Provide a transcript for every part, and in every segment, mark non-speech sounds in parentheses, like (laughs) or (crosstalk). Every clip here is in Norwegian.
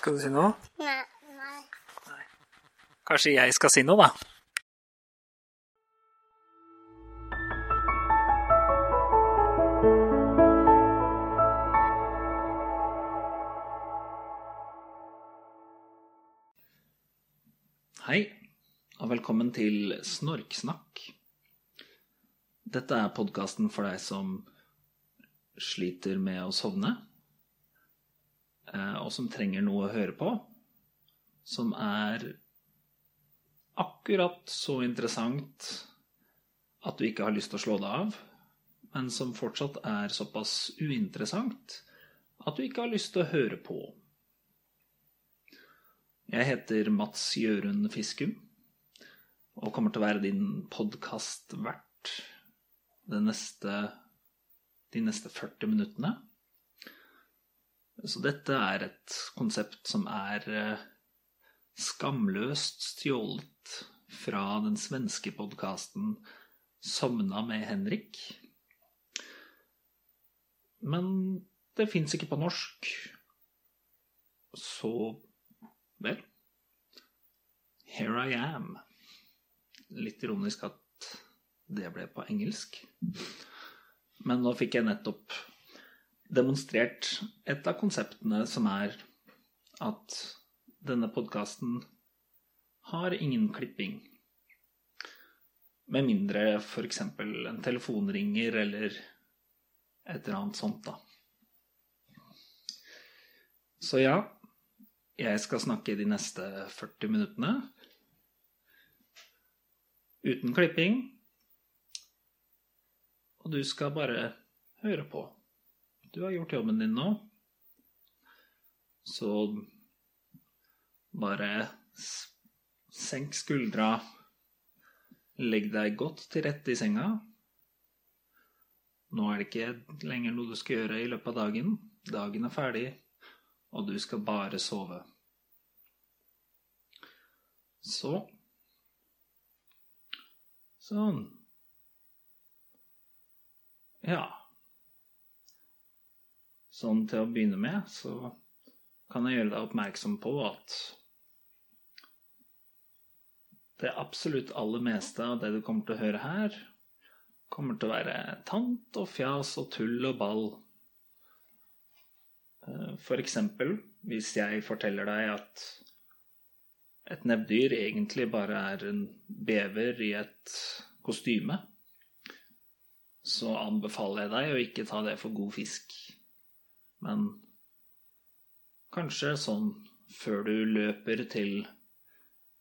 Skal du si noe? Nei. Nei. Kanskje jeg skal si noe, da? Hei, og velkommen til Snorksnakk. Dette er podkasten for deg som sliter med å sovne, og som trenger noe å høre på, som er akkurat så interessant at du ikke har lyst til å slå det av, men som fortsatt er såpass uinteressant at du ikke har lyst til å høre på. Jeg heter Mats Gjørund Fiskum og kommer til å være din podkastvert de neste 40 minuttene. Så dette er et konsept som er eh, skamløst stjålet fra den svenske podkasten 'Sovna med Henrik'. Men det fins ikke på norsk. Så vel Here I am. Litt ironisk at det ble på engelsk. Men nå fikk jeg nettopp demonstrert et av konseptene som er at denne podkasten har ingen klipping. Med mindre f.eks. en telefon ringer eller et eller annet sånt, da. Så ja, jeg skal snakke de neste 40 minuttene. Uten klipping. Og du skal bare høre på. Du har gjort jobben din nå. Så bare senk skuldra. Legg deg godt til rette i senga. Nå er det ikke lenger noe du skal gjøre i løpet av dagen. Dagen er ferdig, og du skal bare sove. Så Sånn. Ja. Sånn til å begynne med så kan jeg gjøre deg oppmerksom på at det absolutt aller meste av det du kommer til å høre her, kommer til å være tant og fjas og tull og ball. For eksempel hvis jeg forteller deg at et nebbdyr egentlig bare er en bever i et kostyme, så anbefaler jeg deg å ikke ta det for god fisk. Men kanskje sånn før du løper til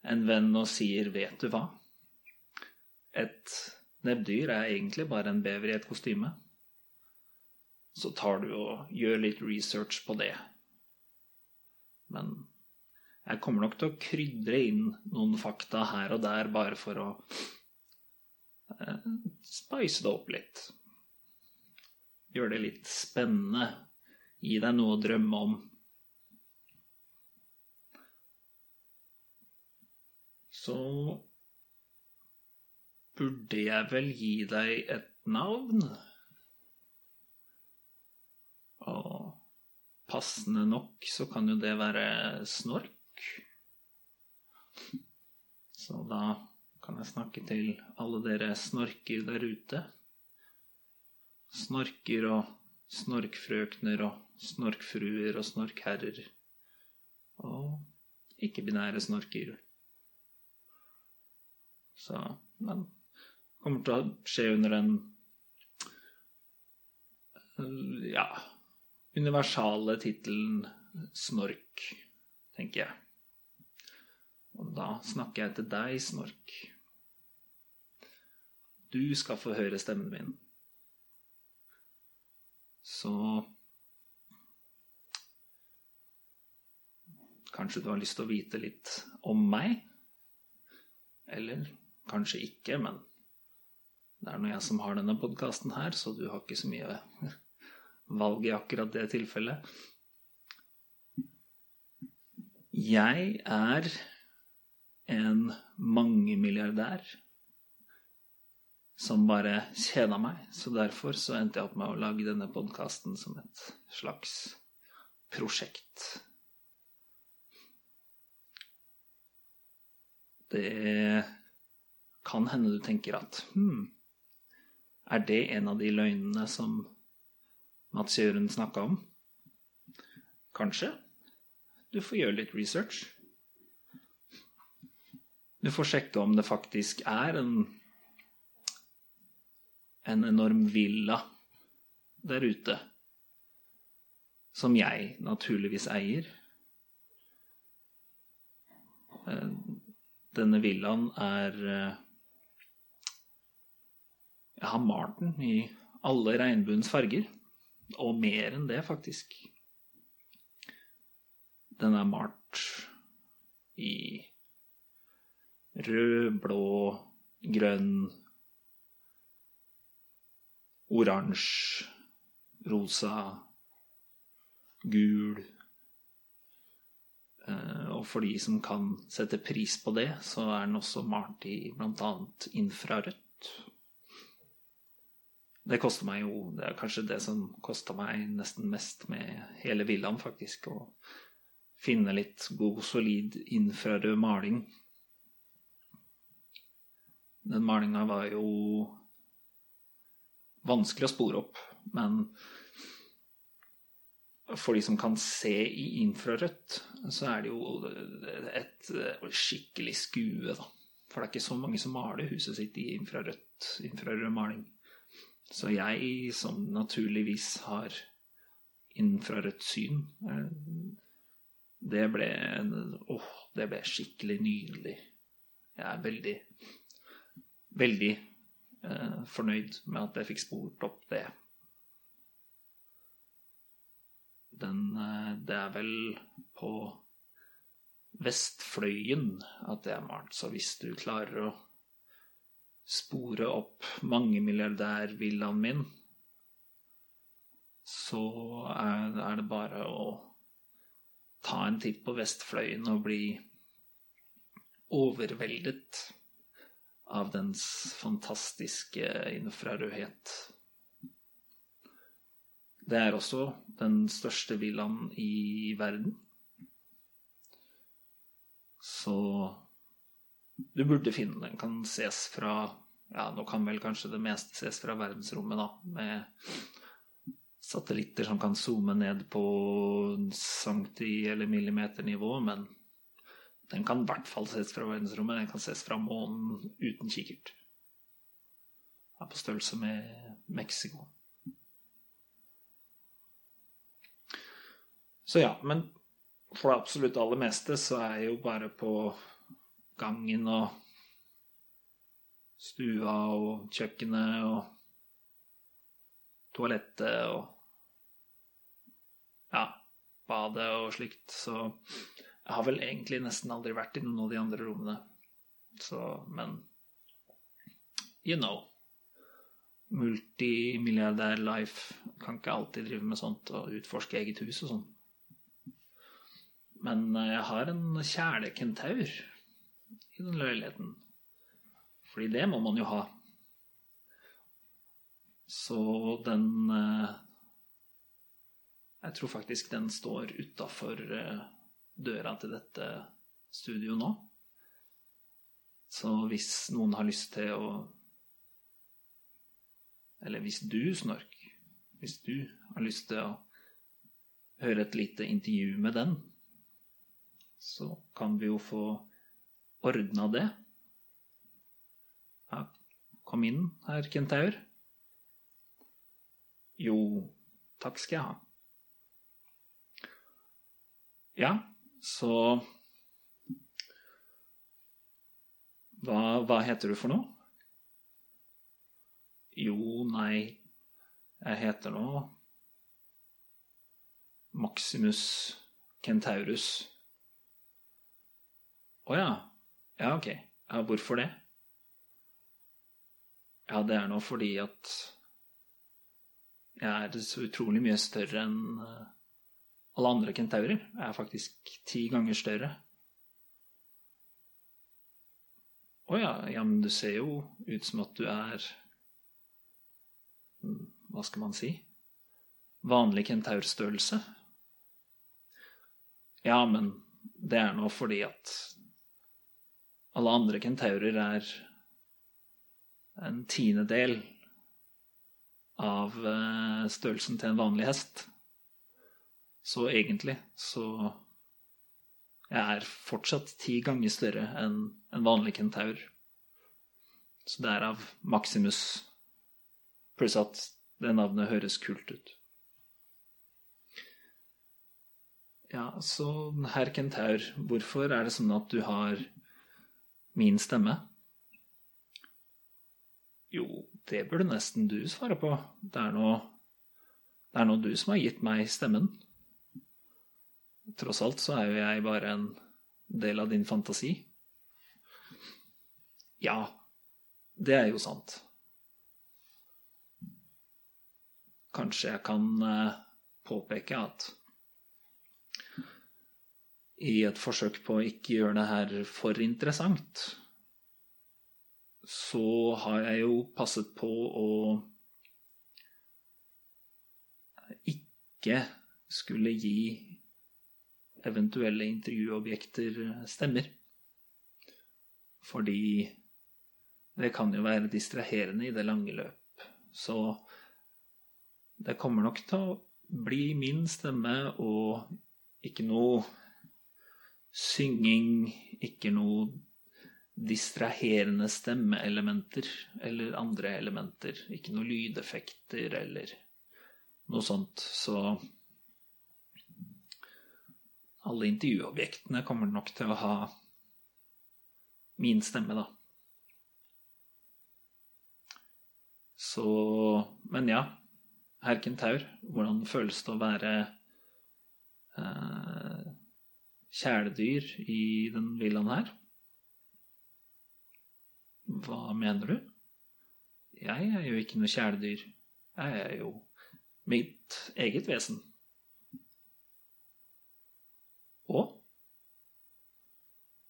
en venn og sier 'vet du hva'? Et nebbdyr er egentlig bare en bever i et kostyme. Så tar du og gjør litt research på det. Men jeg kommer nok til å krydre inn noen fakta her og der bare for å eh, spice det opp litt. Gjøre det litt spennende. Gi deg noe å drømme om. Så burde jeg vel gi deg et navn? Og passende nok så kan jo det være Snork. Så da kan jeg snakke til alle dere snorker der ute. Snorker og snorkfrøkner og snorkfruer og snorkherrer. Og ikke-binære snorker. Så men kommer til å skje under den ja universale tittelen Snork, tenker jeg. Og da snakker jeg til deg, Snork. Du skal få høre stemmen min. Så Kanskje du har lyst til å vite litt om meg? Eller kanskje ikke, men det er nå jeg som har denne podkasten her, så du har ikke så mye (laughs) valg i akkurat det tilfellet. Jeg er en mangemilliardær som bare kjeda meg. Så derfor så endte jeg opp med å lage denne podkasten som et slags prosjekt. Det kan hende du tenker at hm, er det en av de løgnene som Mats Jørund snakka om? Kanskje. Du får gjøre litt research. Du får sjekke om det faktisk er en en enorm villa der ute. Som jeg naturligvis eier. Eh, denne villaen er eh, Jeg har malt den i alle regnbuens farger. Og mer enn det, faktisk. Den er malt i rød, blå, grønn, oransje, rosa, gul Eh, og for de som kan sette pris på det, så er den også malt i bl.a. infrarødt. Det koster meg jo Det er kanskje det som kosta meg nesten mest med hele villaen, faktisk. Å finne litt god, solid infrarød maling. Den malinga var jo vanskelig å spore opp, men for de som kan se i infrarødt, så er det jo et skikkelig skue, da. For det er ikke så mange som maler huset sitt i infrarødt, infrarød maling. Så jeg, som naturligvis har infrarødt syn eh, Det ble Åh, det ble skikkelig nydelig. Jeg er veldig, veldig fornøyd med at jeg fikk spurt opp det den eh, Det er vel på Vestfløyen at det er malt. Så hvis du klarer å spore opp mangemilliardærvillaen min, så er det bare å ta en titt på Vestfløyen og bli overveldet av dens fantastiske infrarødhet. Det er også den største villaen i verden. Så du burde finne den. Kan ses fra Ja, nå kan vel kanskje det meste ses fra verdensrommet, da, med satellitter som kan zoome ned på centi- eller millimeternivå, men den kan i hvert fall ses fra verdensrommet. Den kan ses fra månen uten kikkert. Er på størrelse med Mexico. Så ja, men for det absolutt aller meste så er jeg jo bare på gangen og stua og kjøkkenet og toalettet og ja, badet og slikt. Så jeg har vel egentlig nesten aldri vært i noen av de andre rommene. Så, men you know. Multimilliardær life kan ikke alltid drive med sånt og utforske eget hus og sånn. Men eh, jeg har en kjælekentaur i den leiligheten. Fordi det må man jo ha. Så den eh, Jeg tror faktisk den står utafor eh, døra til dette studioet nå. Så hvis noen har lyst til å Eller hvis du, Snork, hvis du har lyst til å høre et lite intervju med den, så kan vi jo få ordna det. Ja, kom inn, herr Kentaur. Jo, takk skal jeg ha. Ja, så hva, hva heter du for noe? Jo, nei, jeg heter nå Maximus Kentaurus. Å ja. Ja, ok. Ja, hvorfor det? Ja, det er nå fordi at jeg er så utrolig mye større enn eh, alle andre kentaurer. Er faktisk ti ganger større. Å ja, ja, men du ser jo ut som at du er hmm, Hva skal man si? Vanlig kentaurstørrelse. Ja, men det er nå fordi at alle andre kentaurer er en tiendedel av eh, størrelsen til en vanlig hest. Så egentlig så jeg er fortsatt ti ganger større enn en vanlig kentaur. Så det er av Maximus, pluss at det navnet høres kult ut. Ja, så herr kentaur, hvorfor er det sånn at du har min stemme? Jo, det burde nesten du svare på. Det er nå det er nå du som har gitt meg stemmen. Tross alt så er jo jeg bare en del av din fantasi. Ja, det er jo sant. Kanskje jeg kan eh, påpeke at i et forsøk på å ikke gjøre det her for interessant, så har jeg jo passet på å ikke skulle gi eventuelle intervjuobjekter stemmer. Fordi det kan jo være distraherende i det lange løp. Så det kommer nok til å bli min stemme og ikke noe synging, ikke noe distraherende stemmeelementer eller andre elementer. Ikke noe lydeffekter eller noe sånt. Så alle intervjuobjektene kommer nok til å ha min stemme, da. Så Men ja, Herken Taur, hvordan føles det å være eh, kjæledyr i den villaen her? Hva mener du? Jeg er jo ikke noe kjæledyr. Jeg er jo mitt eget vesen. Å?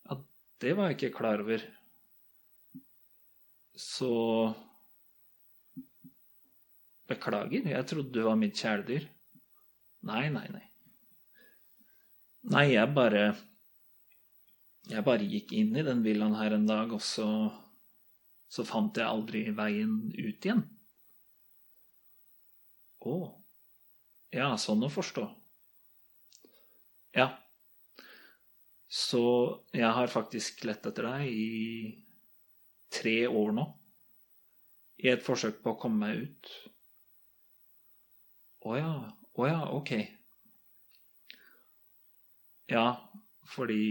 Ja, det var jeg ikke klar over. Så Beklager, jeg trodde du var mitt kjæledyr. Nei, nei, nei. Nei, jeg bare Jeg bare gikk inn i den villaen her en dag, og så Så fant jeg aldri veien ut igjen. Å. Ja, sånn å forstå. Ja. Så jeg har faktisk lett etter deg i tre år nå. I et forsøk på å komme meg ut. Å ja. Å ja, ok. Ja, fordi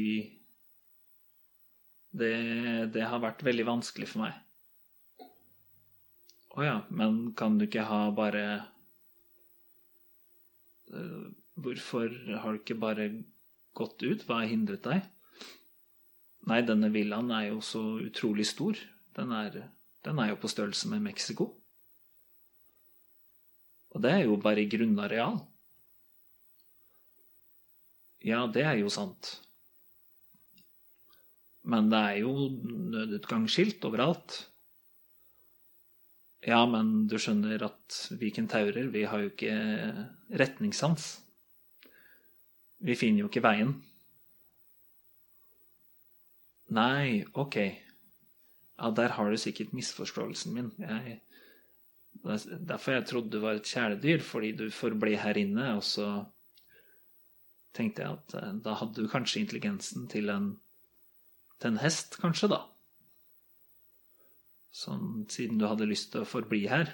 det, det har vært veldig vanskelig for meg. Å ja, men kan du ikke ha bare uh, Hvorfor har du ikke bare gått ut? Hva har hindret deg? Nei, denne villaen er jo så utrolig stor. Den er, den er jo på størrelse med Mexico. Og det er jo bare grunnareal. Ja, det er jo sant. Men det er jo nødutgangsskilt overalt. Ja, men du skjønner at vi kentaurer, vi har jo ikke retningssans. Vi finner jo ikke veien. Nei, ok. Ja, der har du sikkert misforståelsen min. Jeg, derfor jeg trodde du var et kjæledyr, fordi du forble her inne, og så tenkte jeg at eh, da hadde du kanskje intelligensen til en, til en hest, kanskje, da. Sånn siden du hadde lyst til å forbli her.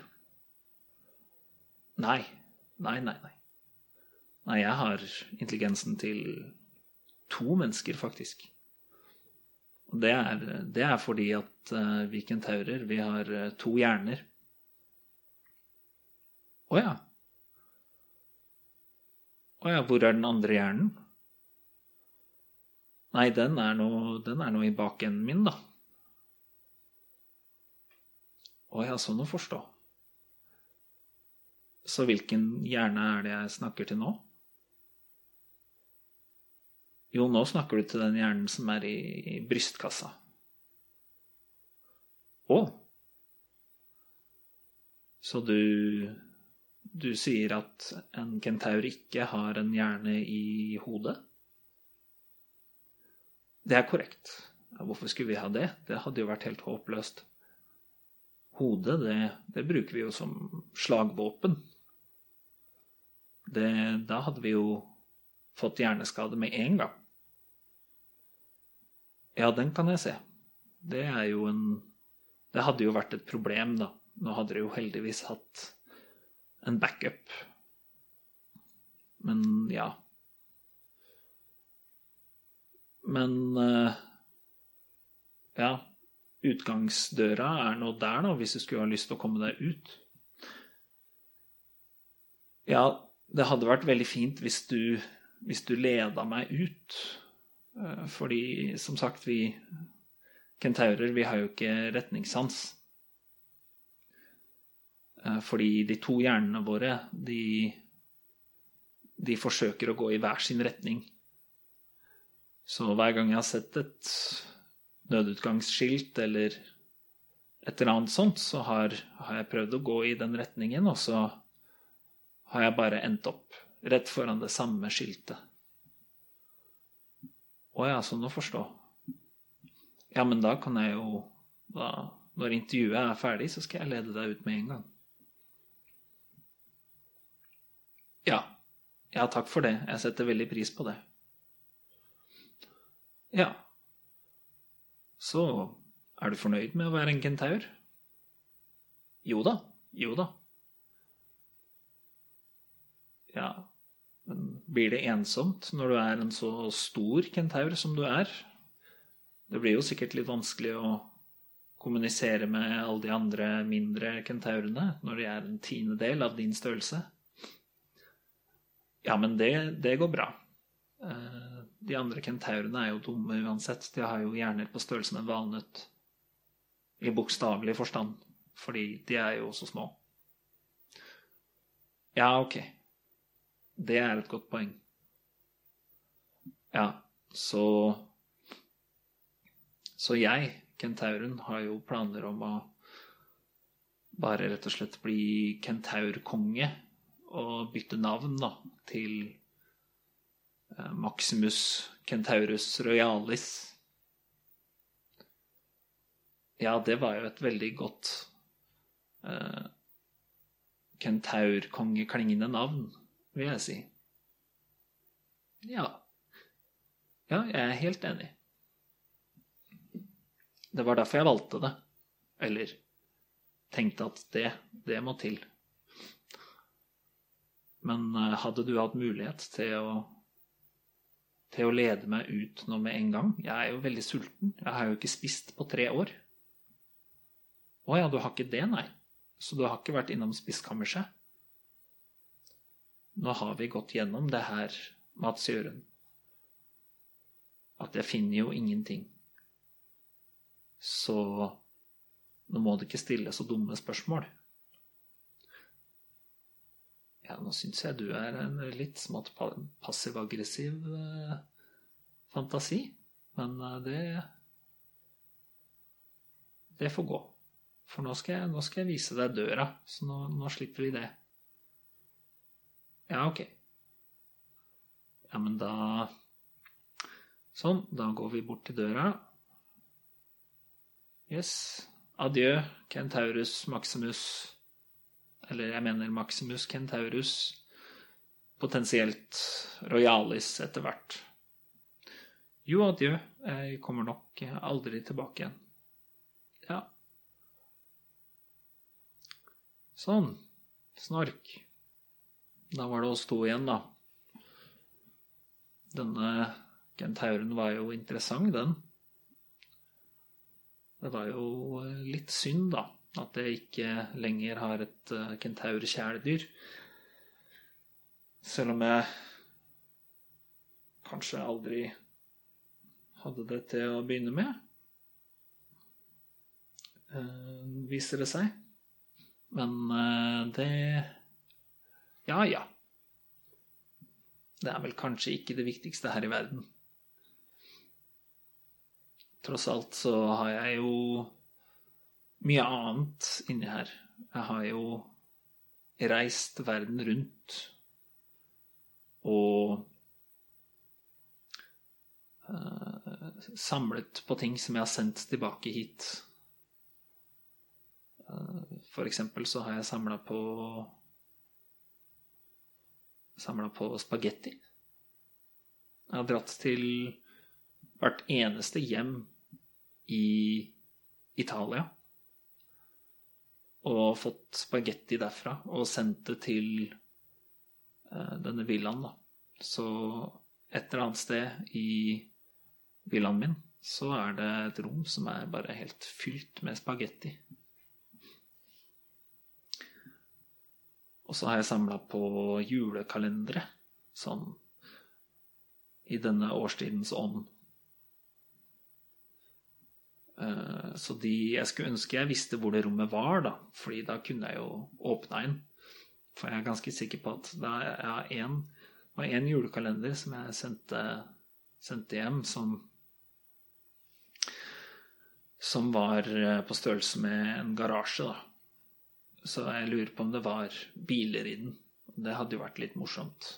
Nei. Nei, nei, nei. Nei, jeg har intelligensen til to mennesker, faktisk. Og det er, det er fordi at uh, vi kentaurer, vi har uh, to hjerner. Å ja. Å ja, hvor er den andre hjernen? Nei, den er nå, den er nå i bakenden min, da. Å ja, sånn å forstå. Så hvilken hjerne er det jeg snakker til nå? Jo, nå snakker du til den hjernen som er i, i brystkassa. Å. Så du Du sier at en kentaur ikke har en hjerne i hodet? Det er korrekt. Hvorfor skulle vi ha det? Det hadde jo vært helt håpløst. Hodet, det, det bruker vi jo som slagvåpen. Det, da hadde vi jo fått hjerneskade med en gang. Ja, den kan jeg se. Det er jo en Det hadde jo vært et problem, da. Nå hadde de jo heldigvis hatt en backup. Men ja. Men uh, Ja. Utgangsdøra er nå der, da, hvis du skulle ha lyst til å komme deg ut. Ja, det hadde vært veldig fint hvis du, hvis du leda meg ut. Uh, fordi, som sagt, vi kentaurer, vi har jo ikke retningssans. Eh, fordi de to hjernene våre, de, de forsøker å gå i hver sin retning. Så hver gang jeg har sett et nødutgangsskilt eller et eller annet sånt, så har, har jeg prøvd å gå i den retningen, og så har jeg bare endt opp rett foran det samme skiltet. Å ja, sånn å forstå. Ja, men da kan jeg jo da, Når intervjuet er ferdig, så skal jeg lede deg ut med en gang. Ja. Ja, takk for det. Jeg setter veldig pris på det. Ja. Så er du fornøyd med å være en kentaur? Jo da. Jo da. Ja, blir det ensomt når du er en så stor kentaur som du er? Det blir jo sikkert litt vanskelig å kommunisere med alle de andre mindre kentaurene når de er en tiendedel av din størrelse. Ja, men det, det går bra. Eh, de andre kentaurene er jo dumme uansett. De har jo hjerner på størrelse med en valnøtt. I bokstavelig forstand. Fordi de er jo så små. Ja, ok. Det er et godt poeng. Ja, så Så jeg, kentauren, har jo planer om å bare rett og slett bli kentaurkonge og bytte navn da, til eh, Maximus Kentaurus Royalis. Ja, det var jo et veldig godt uh, kentaurkongeklingende navn, vil jeg si. Ja. Ja, jeg er helt enig. Det var derfor jeg valgte det. Eller tenkte at det, det må til. Men eh, hadde du hatt mulighet til å, til å lede meg ut nå med en gang? Jeg er jo veldig sulten. Jeg har jo ikke spist på tre år. Å ja, du har ikke det, nei? Så du har ikke vært innom spiskammerset? Nå har vi gått gjennom det her, Mats Jørund. At jeg finner jo ingenting. Så nå må du ikke stille så dumme spørsmål. Ja, nå syns jeg du er en litt smått passiv-aggressiv eh, fantasi. Men eh, det Det får gå. For nå skal, jeg, nå skal jeg vise deg døra, så nå, nå, slipper vi det. Ja, ok. Ja, men da Sånn. Da går vi bort til døra. Yes. Adjø, Kentaurus Maximus. Eller jeg mener Maximus Kentaurus. Potensielt Royalis etter hvert. Jo, adjø. Jeg kommer nok aldri tilbake igjen. Ja. Sånn. Snork. Da var det oss to igjen, da. Denne kentauren var jo interessant, den. Det var jo litt synd, da, at jeg ikke lenger har et eh, kentaurkjæledyr. Selv om jeg kanskje aldri hadde det til å begynne med. Uh, viser det seg. Men det Ja, ja. Det er vel kanskje ikke det viktigste her i verden. Tross alt så har jeg jo mye annet inni her. Jeg har jo reist verden rundt og uh, samlet på ting som jeg har sendt tilbake hit. Eh, for eksempel så har jeg samla på Samla på spagetti. Jeg har dratt til hvert eneste hjem i Italia og fått spagetti derfra og sendt det til uh, denne villaen, da. Så et eller annet sted i villaen min så er det et rom som er bare helt fylt med spagetti. Og så har jeg samla på julekalendere, sånn i denne årstidens ånd. Eh, så de Jeg skulle ønske jeg visste hvor det rommet var, da, fordi da kunne jeg jo åpna inn. For jeg er ganske sikker på at det en, var en julekalender som jeg sendte, sendte hjem, som som var eh, på størrelse med en garasje, da. Så jeg lurer på om det var biler i den. Det hadde jo vært litt morsomt.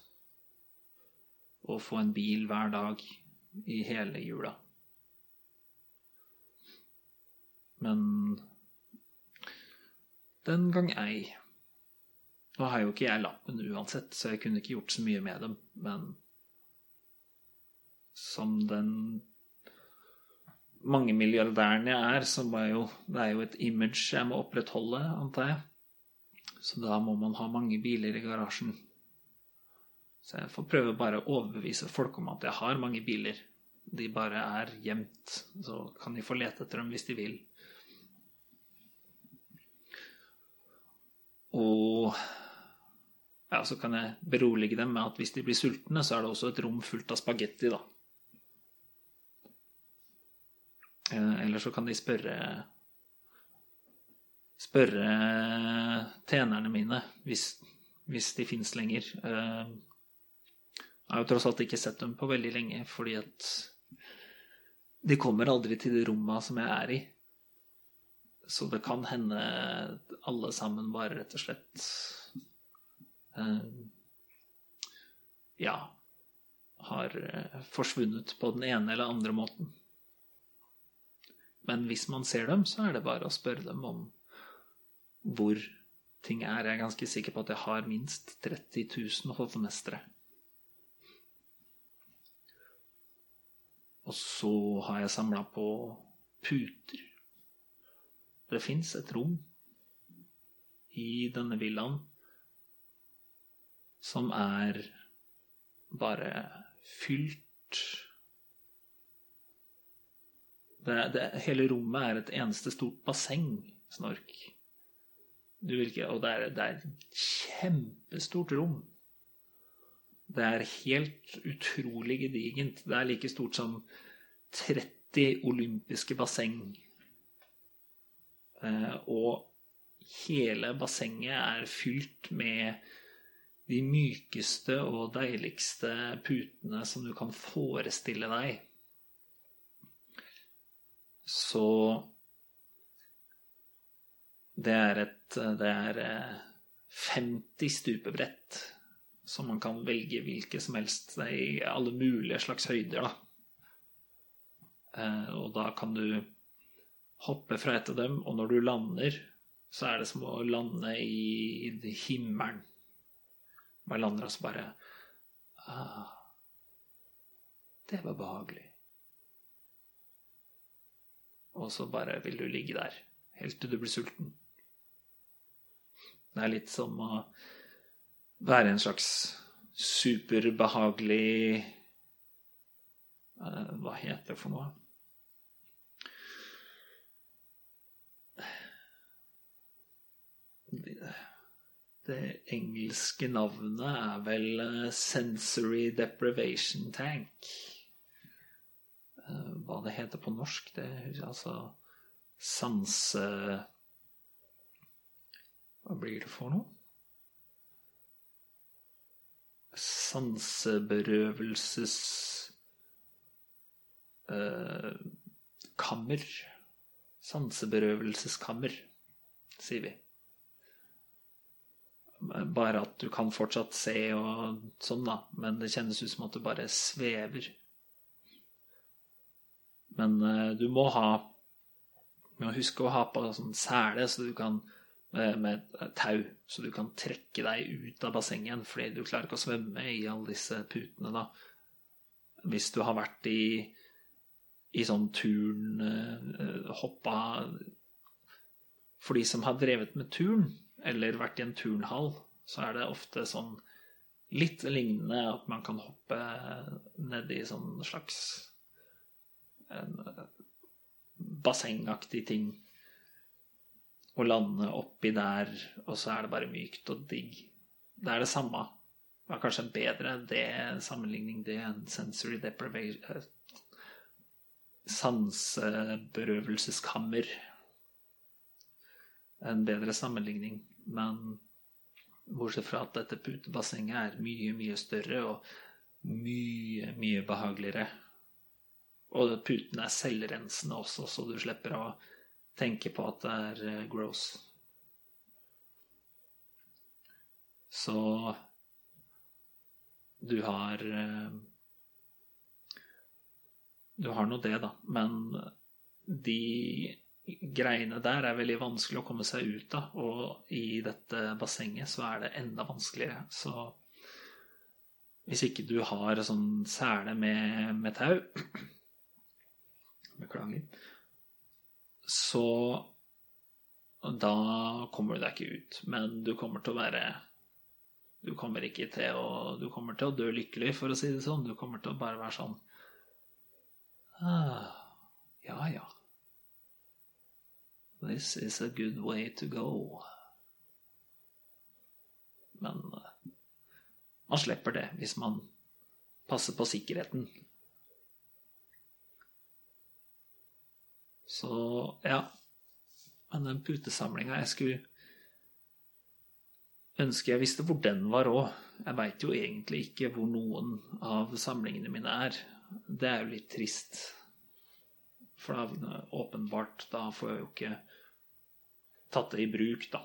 Å få en bil hver dag i hele jula. Men den gang ei. Nå har jo ikke jeg lappen uansett, så jeg kunne ikke gjort så mye med dem, men som den mange milliardæren jeg er, så må jeg jo Det er jo et image jeg må opprettholde, antar jeg. Så da må man ha mange biler i garasjen. Så jeg får prøve bare å overbevise folk om at jeg har mange biler. De bare er gjemt. Så kan de få lete etter dem hvis de vil. Og ja, så kan jeg berolige dem med at hvis de blir sultne, så er det også et rom fullt av spagetti, da. Eh, eller så kan de spørre spørre tjenerne mine, hvis, hvis de fins lenger. Eh, jeg har jo tross alt ikke sett dem på veldig lenge, fordi at de kommer aldri til de romma som jeg er i. Så det kan hende alle sammen bare rett og slett eh, Ja har eh, forsvunnet på den ene eller andre måten. Men hvis man ser dem, så er det bare å spørre dem om hvor ting er. Jeg er ganske sikker på at jeg har minst 30 000 hovmestere. Og så har jeg samla på puter. Det fins et rom i denne villaen som er bare fylt det, det, Hele rommet er et eneste stort basseng, Snork. Ikke, og det er, det er kjempestort rom. Det er helt utrolig gedigent. Det er like stort som 30 olympiske basseng. Eh, og hele bassenget er fylt med de mykeste og deiligste putene som du kan forestille deg. Så det er et Det er 50 eh, stupebrett som man kan velge hvilke som helst i alle mulige slags høyder, da. Eh, og da kan du hoppe fra et av dem, og når du lander, så er det som å lande i himmelen. Man lander altså bare ah, Det var behagelig. Og så bare vil du ligge der helt til du blir sulten. Det er litt som å være en slags superbehagelig uh, Hva heter det for noe? Det, engelske navnet er vel uh, Sensory Deprivation Tank. Uh, hva det heter på norsk, det er altså sanse... Hva blir det for noe? Sanseberøvelses... Eh, kammer. Sanseberøvelseskammer, sier vi. Bare at du kan fortsatt se og sånn, da. Men det kjennes ut som at du bare svever. Men eh, du må ha Du må huske å ha på sånn sele så du kan, med tau, så du kan trekke deg ut av bassenget fordi du klarer ikke å svømme i alle disse putene, da. Hvis du har vært i, i sånn turn, eh, hoppa For de som har drevet med turn, eller vært i en turnhall, så er det ofte sånn litt lignende at man kan hoppe nedi sånn slags en bassengaktig ting og lande oppi der, og så er det bare mykt og digg. Det er det samme. Det var kanskje en bedre det, sammenligning det enn sensory deprivation Sanseberøvelseskammer. En bedre sammenligning. Men bortsett fra at dette putebassenget er mye, mye større og mye, mye behageligere og putene er selvrensende også, så du slipper å tenke på at det er eh, gross. Så du har eh, Du har nå det, da. Men de greiene der er veldig vanskelig å komme seg ut av. Og i dette bassenget så er det enda vanskeligere. Så hvis ikke du har sånn sele med, med tau (clears throat) Beklager. Så da kommer du deg ikke ut. Men du kommer til å være Du kommer ikke til å Du kommer til å dø lykkelig, for å si det sånn. Du kommer til å bare være sånn ah, Ja, ja. This is a good way to go. Men eh, man slipper det hvis man passer på sikkerheten. Så ja. Men den putesamlinga Jeg skulle ønske jeg visste hvor den var òg. Jeg veit jo egentlig ikke hvor noen av samlingene mine er. Det er jo litt trist. For da åpenbart Da får jeg jo ikke tatt det i bruk, da.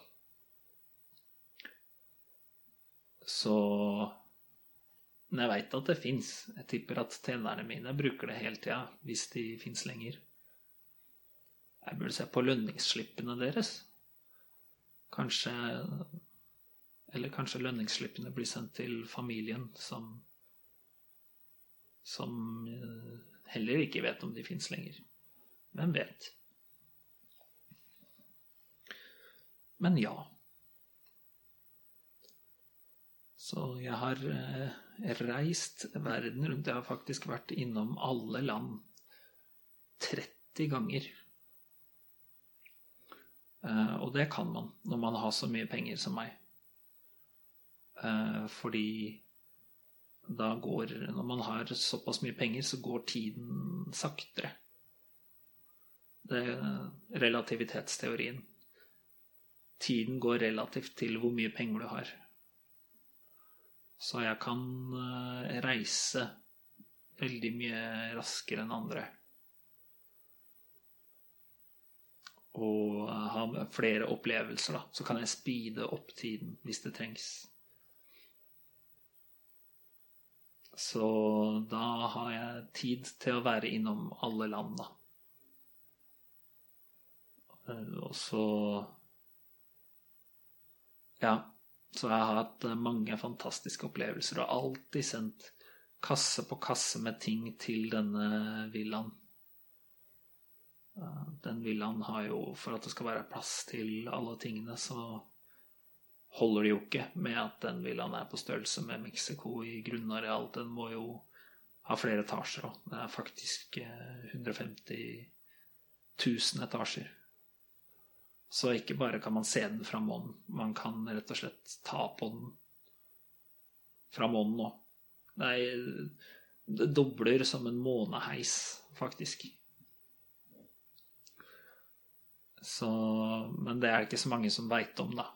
Så Men jeg veit at det fins. Jeg tipper at tjenerne mine bruker det hele tida, hvis de fins lenger. Jeg burde se på lønningsslippene deres. Kanskje Eller kanskje lønningsslippene blir sendt til familien som Som eh, heller ikke vet om de fins lenger. Hvem vet? Men ja. Så jeg har eh, reist verden rundt. Jeg har faktisk vært innom alle land 30 ganger. Eh, og det kan man når man har så mye penger som meg. Eh, fordi da går Når man har såpass mye penger, så går tiden saktere. Det er relativitetsteorien. Tiden går relativt til hvor mye penger du har. Så jeg kan eh, reise veldig mye raskere enn andre. Og ha flere opplevelser, da. Så kan jeg speede opp tiden hvis det trengs. Så da har jeg tid til å være innom alle land, da. Eh, og så Ja. Så jeg har hatt mange fantastiske opplevelser og alltid sendt kasse på kasse med ting til denne villaen. Den villaen har jo, for at det skal være plass til alle tingene, så holder det jo ikke med at den villaen er på størrelse med Mexico i grunnareal. Den må jo ha flere etasjer òg. Det er faktisk 150 eh, 000 etasjer. Så ikke bare kan man se den fra månen, man kan rett og slett ta på den fra månen òg. Det dobler som en måneheis, faktisk. Så, men det er det ikke så mange som veit om, da.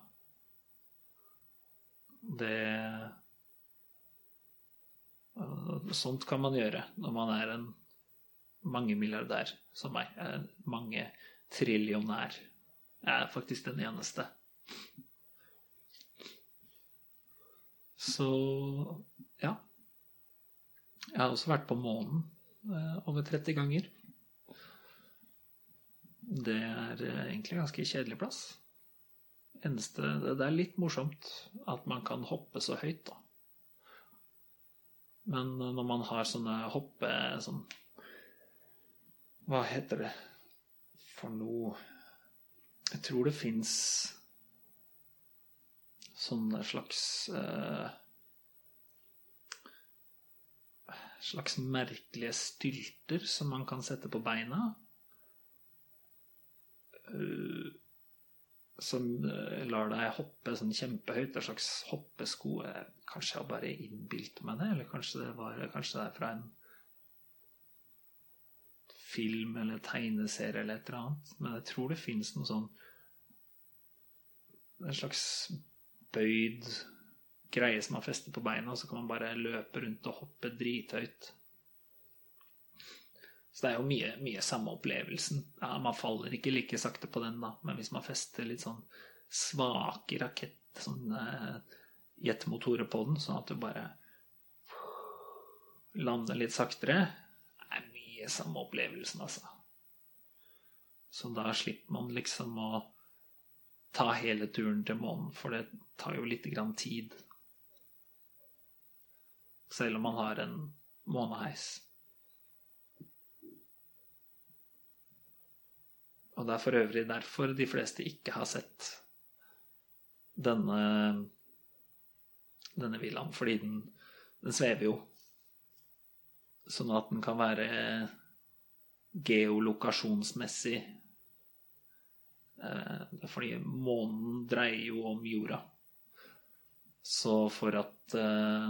Det Sånt kan man gjøre når man er en mangemilliardær som meg. Mange trillionær. Jeg er faktisk den eneste. Så ja. Jeg har også vært på månen eh, over 30 ganger. Det er eh, egentlig en ganske kjedelig plass. Eneste, det er litt morsomt at man kan hoppe så høyt, da. Men når man har sånne hoppe... Sånn, hva heter det for noe Jeg tror det fins sånne slags uh, Slags merkelige stylter som man kan sette på beina. Uh, som uh, lar deg hoppe sånn kjempehøyt. En slags hoppesko. Kanskje jeg bare innbilt meg det, eller kanskje det, var, kanskje det er fra en film eller tegneserie eller et eller annet. Men jeg tror det fins noe sånn En slags bøyd greie som man fester på beina, og så kan man bare løpe rundt og hoppe drithøyt. Så det er jo mye, mye samme opplevelsen. Ja, man faller ikke like sakte på den, da, men hvis man fester litt sånn svake rakett, sånn uh, jetmotorer på den, sånn at du bare lander litt saktere, det er mye samme opplevelsen, altså. Så da slipper man liksom å ta hele turen til månen, for det tar jo lite grann tid. Selv om man har en måneheis. Og det er for øvrig derfor de fleste ikke har sett denne, denne villaen. Fordi den, den svever jo. Sånn at den kan være geolokasjonsmessig eh, Fordi månen dreier jo om jorda. Så for at eh,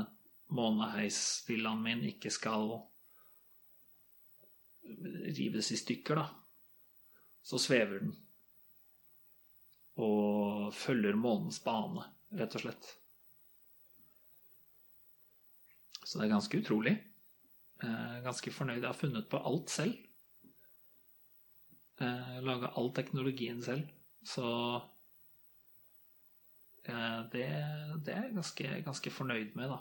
måneheisvillaen min ikke skal rives i stykker, da så svever den. Og følger månens bane, rett og slett. Så det er ganske utrolig. Eh, ganske fornøyd. Jeg har funnet på alt selv. Eh, Laga all teknologien selv. Så eh, det, det, er jeg ganske, ganske fornøyd med, da.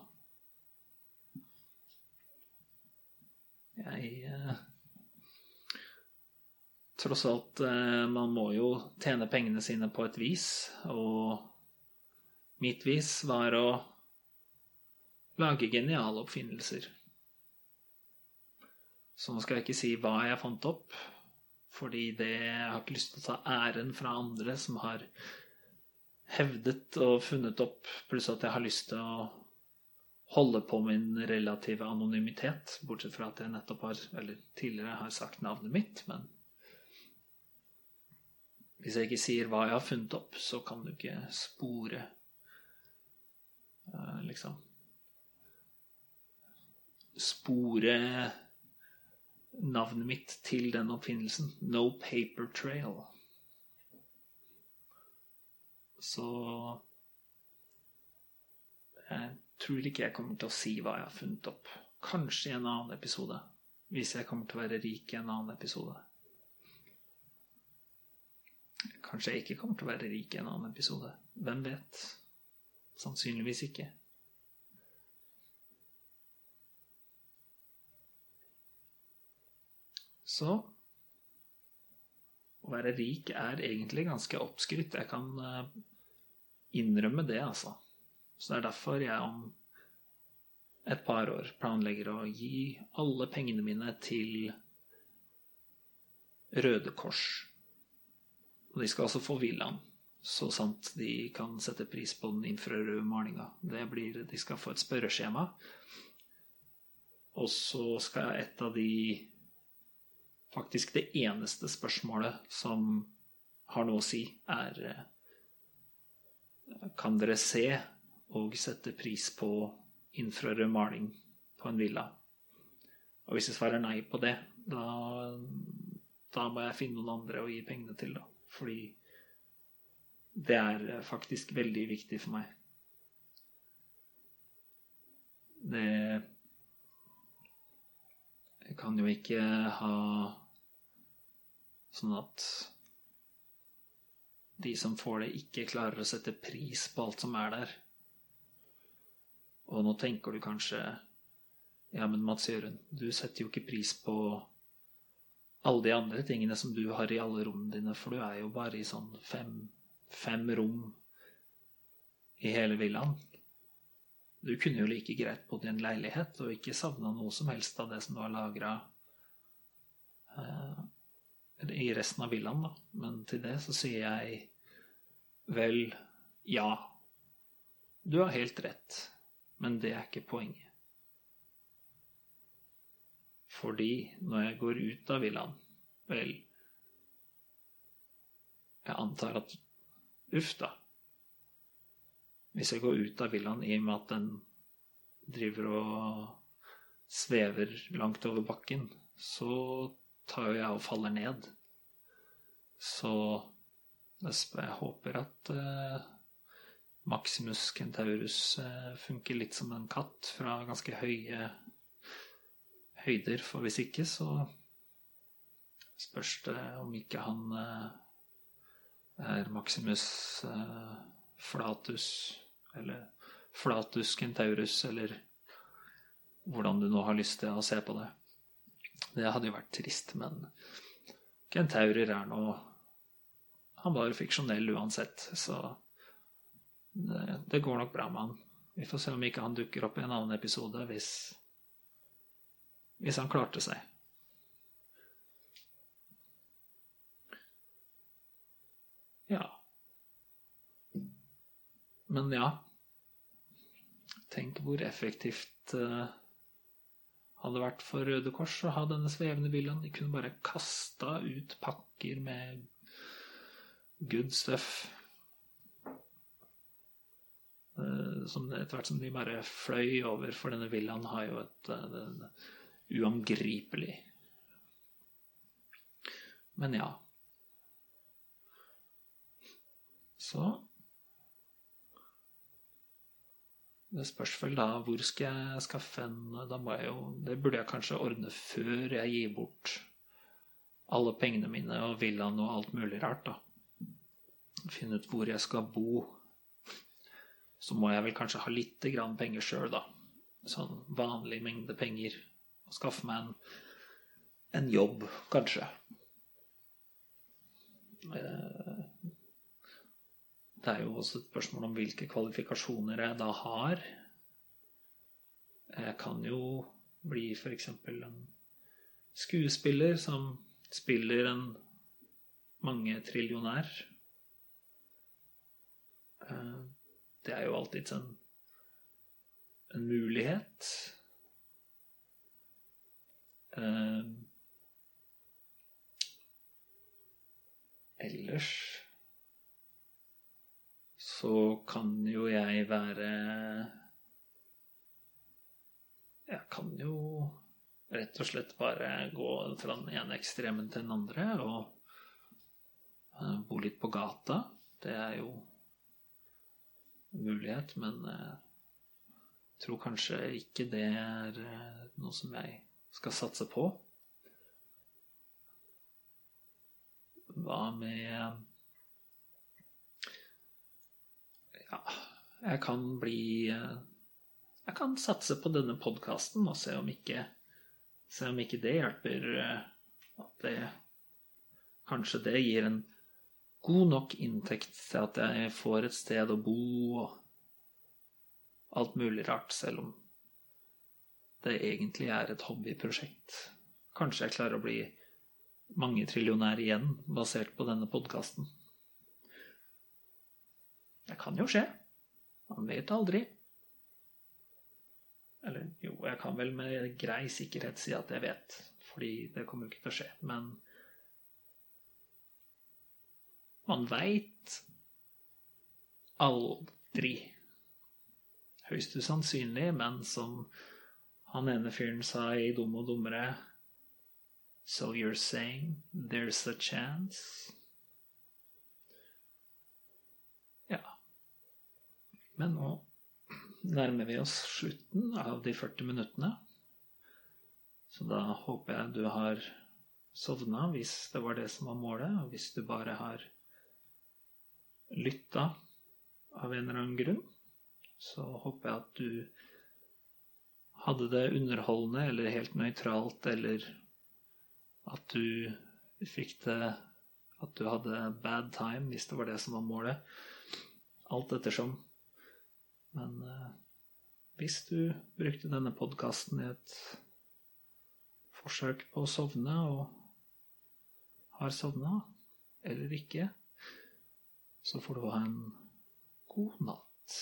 Jeg tross alt eh, Man må jo tjene pengene sine på et vis, og mitt vis var å lage geniale oppfinnelser. Så nå skal jeg ikke si hva jeg fant opp, fordi det jeg har ikke lyst til å ta æren fra andre som har hevdet og funnet opp, pluss at jeg har lyst til å holde på min relative anonymitet, bortsett fra at jeg nettopp har, eller tidligere har sagt navnet mitt, men hvis jeg ikke sier hva jeg har funnet opp, så kan du ikke spore uh, Liksom Spore navnet mitt til den oppfinnelsen. No paper trail. Så jeg tror ikke jeg kommer til å si hva jeg har funnet opp. Kanskje i en annen episode. Hvis jeg kommer til å være rik i en annen episode. Kanskje jeg ikke kommer til å være rik i en annen episode. Hvem vet? Sannsynligvis ikke. Så å være rik er egentlig ganske oppskrytt. Jeg kan eh, innrømme det, altså. Så det er derfor jeg om et par år planlegger å gi alle pengene mine til Røde Kors og de skal altså få villaen, så sant de kan sette pris på den infrarøde malinga. De skal få et spørreskjema. Og så skal et av de Faktisk det eneste spørsmålet som har noe å si, er Kan dere se og sette pris på infrarød maling på en villa? Og hvis jeg svarer nei på det, da, da må jeg finne noen andre å gi pengene til, da. Fordi det er faktisk veldig viktig for meg. Det Jeg kan jo ikke ha sånn at de som får det, ikke klarer å sette pris på alt som er der. Og nå tenker du kanskje Ja, men Mats Jørund, du setter jo ikke pris på alle de andre tingene som du har i alle rommene dine, for du er jo bare i sånn fem, fem rom i hele villaen. Du kunne jo like greit bodd i en leilighet og ikke savna noe som helst av det som du har lagra eh, i resten av villaen, da. Men til det så sier jeg vel ja. Du har helt rett, men det er ikke poenget. Fordi når jeg går ut av villaen Vel, jeg antar at Uff, da. Hvis jeg går ut av villaen i og med at den driver og svever langt over bakken, så tar jo jeg og faller ned. Så jeg håper at uh, Maximus Kentaurus uh, funker litt som en katt fra ganske høye høyder, for hvis ikke så spørs det om ikke han eh, er Maximus eh, Flatus, eller Flatus Kentaurus, eller hvordan du nå har lyst til å se på det. Det hadde jo vært trist, men kentaurer er nå Han var fiksjonell uansett, så det, det går nok bra med han. Vi får se om ikke han dukker opp i en annen episode hvis hvis han klarte seg. Ja. Men ja Tenk hvor effektivt uh, hadde vært for Røde Kors å ha denne svevende villaen. De kunne bare kasta ut pakker med good stuff. Uh, som etter hvert som de bare fløy over, for denne villaen har jo et uh, uangripelig. Men ja. Så Det spørs vel da hvor skal jeg skaffe en da må jeg jo, Det burde jeg kanskje ordne før jeg gir bort alle pengene mine og villaen og alt mulig rart, da. Finne ut hvor jeg skal bo. Så må jeg vel kanskje ha litt grann penger sjøl, da. Sånn vanlig mengde penger og skaffe meg en, en jobb, kanskje. Eh, det er jo også et spørsmål om hvilke kvalifikasjoner jeg da har. Jeg kan jo bli f.eks. en skuespiller som spiller en mangetrillionær. Eh, det er jo alltids en, en mulighet. Uh, ellers så kan jo jeg være Jeg kan jo rett og slett bare gå fra den ene ekstremen til den andre og uh, bo litt på gata. Det er jo mulighet, men jeg uh, tror kanskje ikke det er noe som jeg skal satse på. Hva med Ja, jeg kan bli Jeg kan satse på denne podkasten og se om ikke Se om ikke det hjelper At det Kanskje det gir en god nok inntekt til at jeg får et sted å bo og alt mulig rart, selv om det egentlig er et hobbyprosjekt. Kanskje jeg klarer å bli mangetrillionær igjen basert på denne podkasten. Det kan jo skje. Man vet aldri. Eller jo, jeg kan vel med grei sikkerhet si at jeg vet, fordi det kommer jo ikke til å skje. Men man veit aldri. Høyst usannsynlig, men som han ene fyren sa i Dum og dummere So you're saying there's a chance? Ja. Men nå nærmer vi oss slutten av de 40 minuttene. Så da håper jeg du har sovna, hvis det var det som var målet. Og hvis du bare har lytta av en eller annen grunn, så håper jeg at du hadde det underholdende eller helt nøytralt eller At du fikk det At du hadde bad time, hvis det var det som var målet. Alt ettersom. Men eh, hvis du brukte denne podkasten i et forsøk på å sovne, og har sovna, eller ikke, så får du ha en god natt.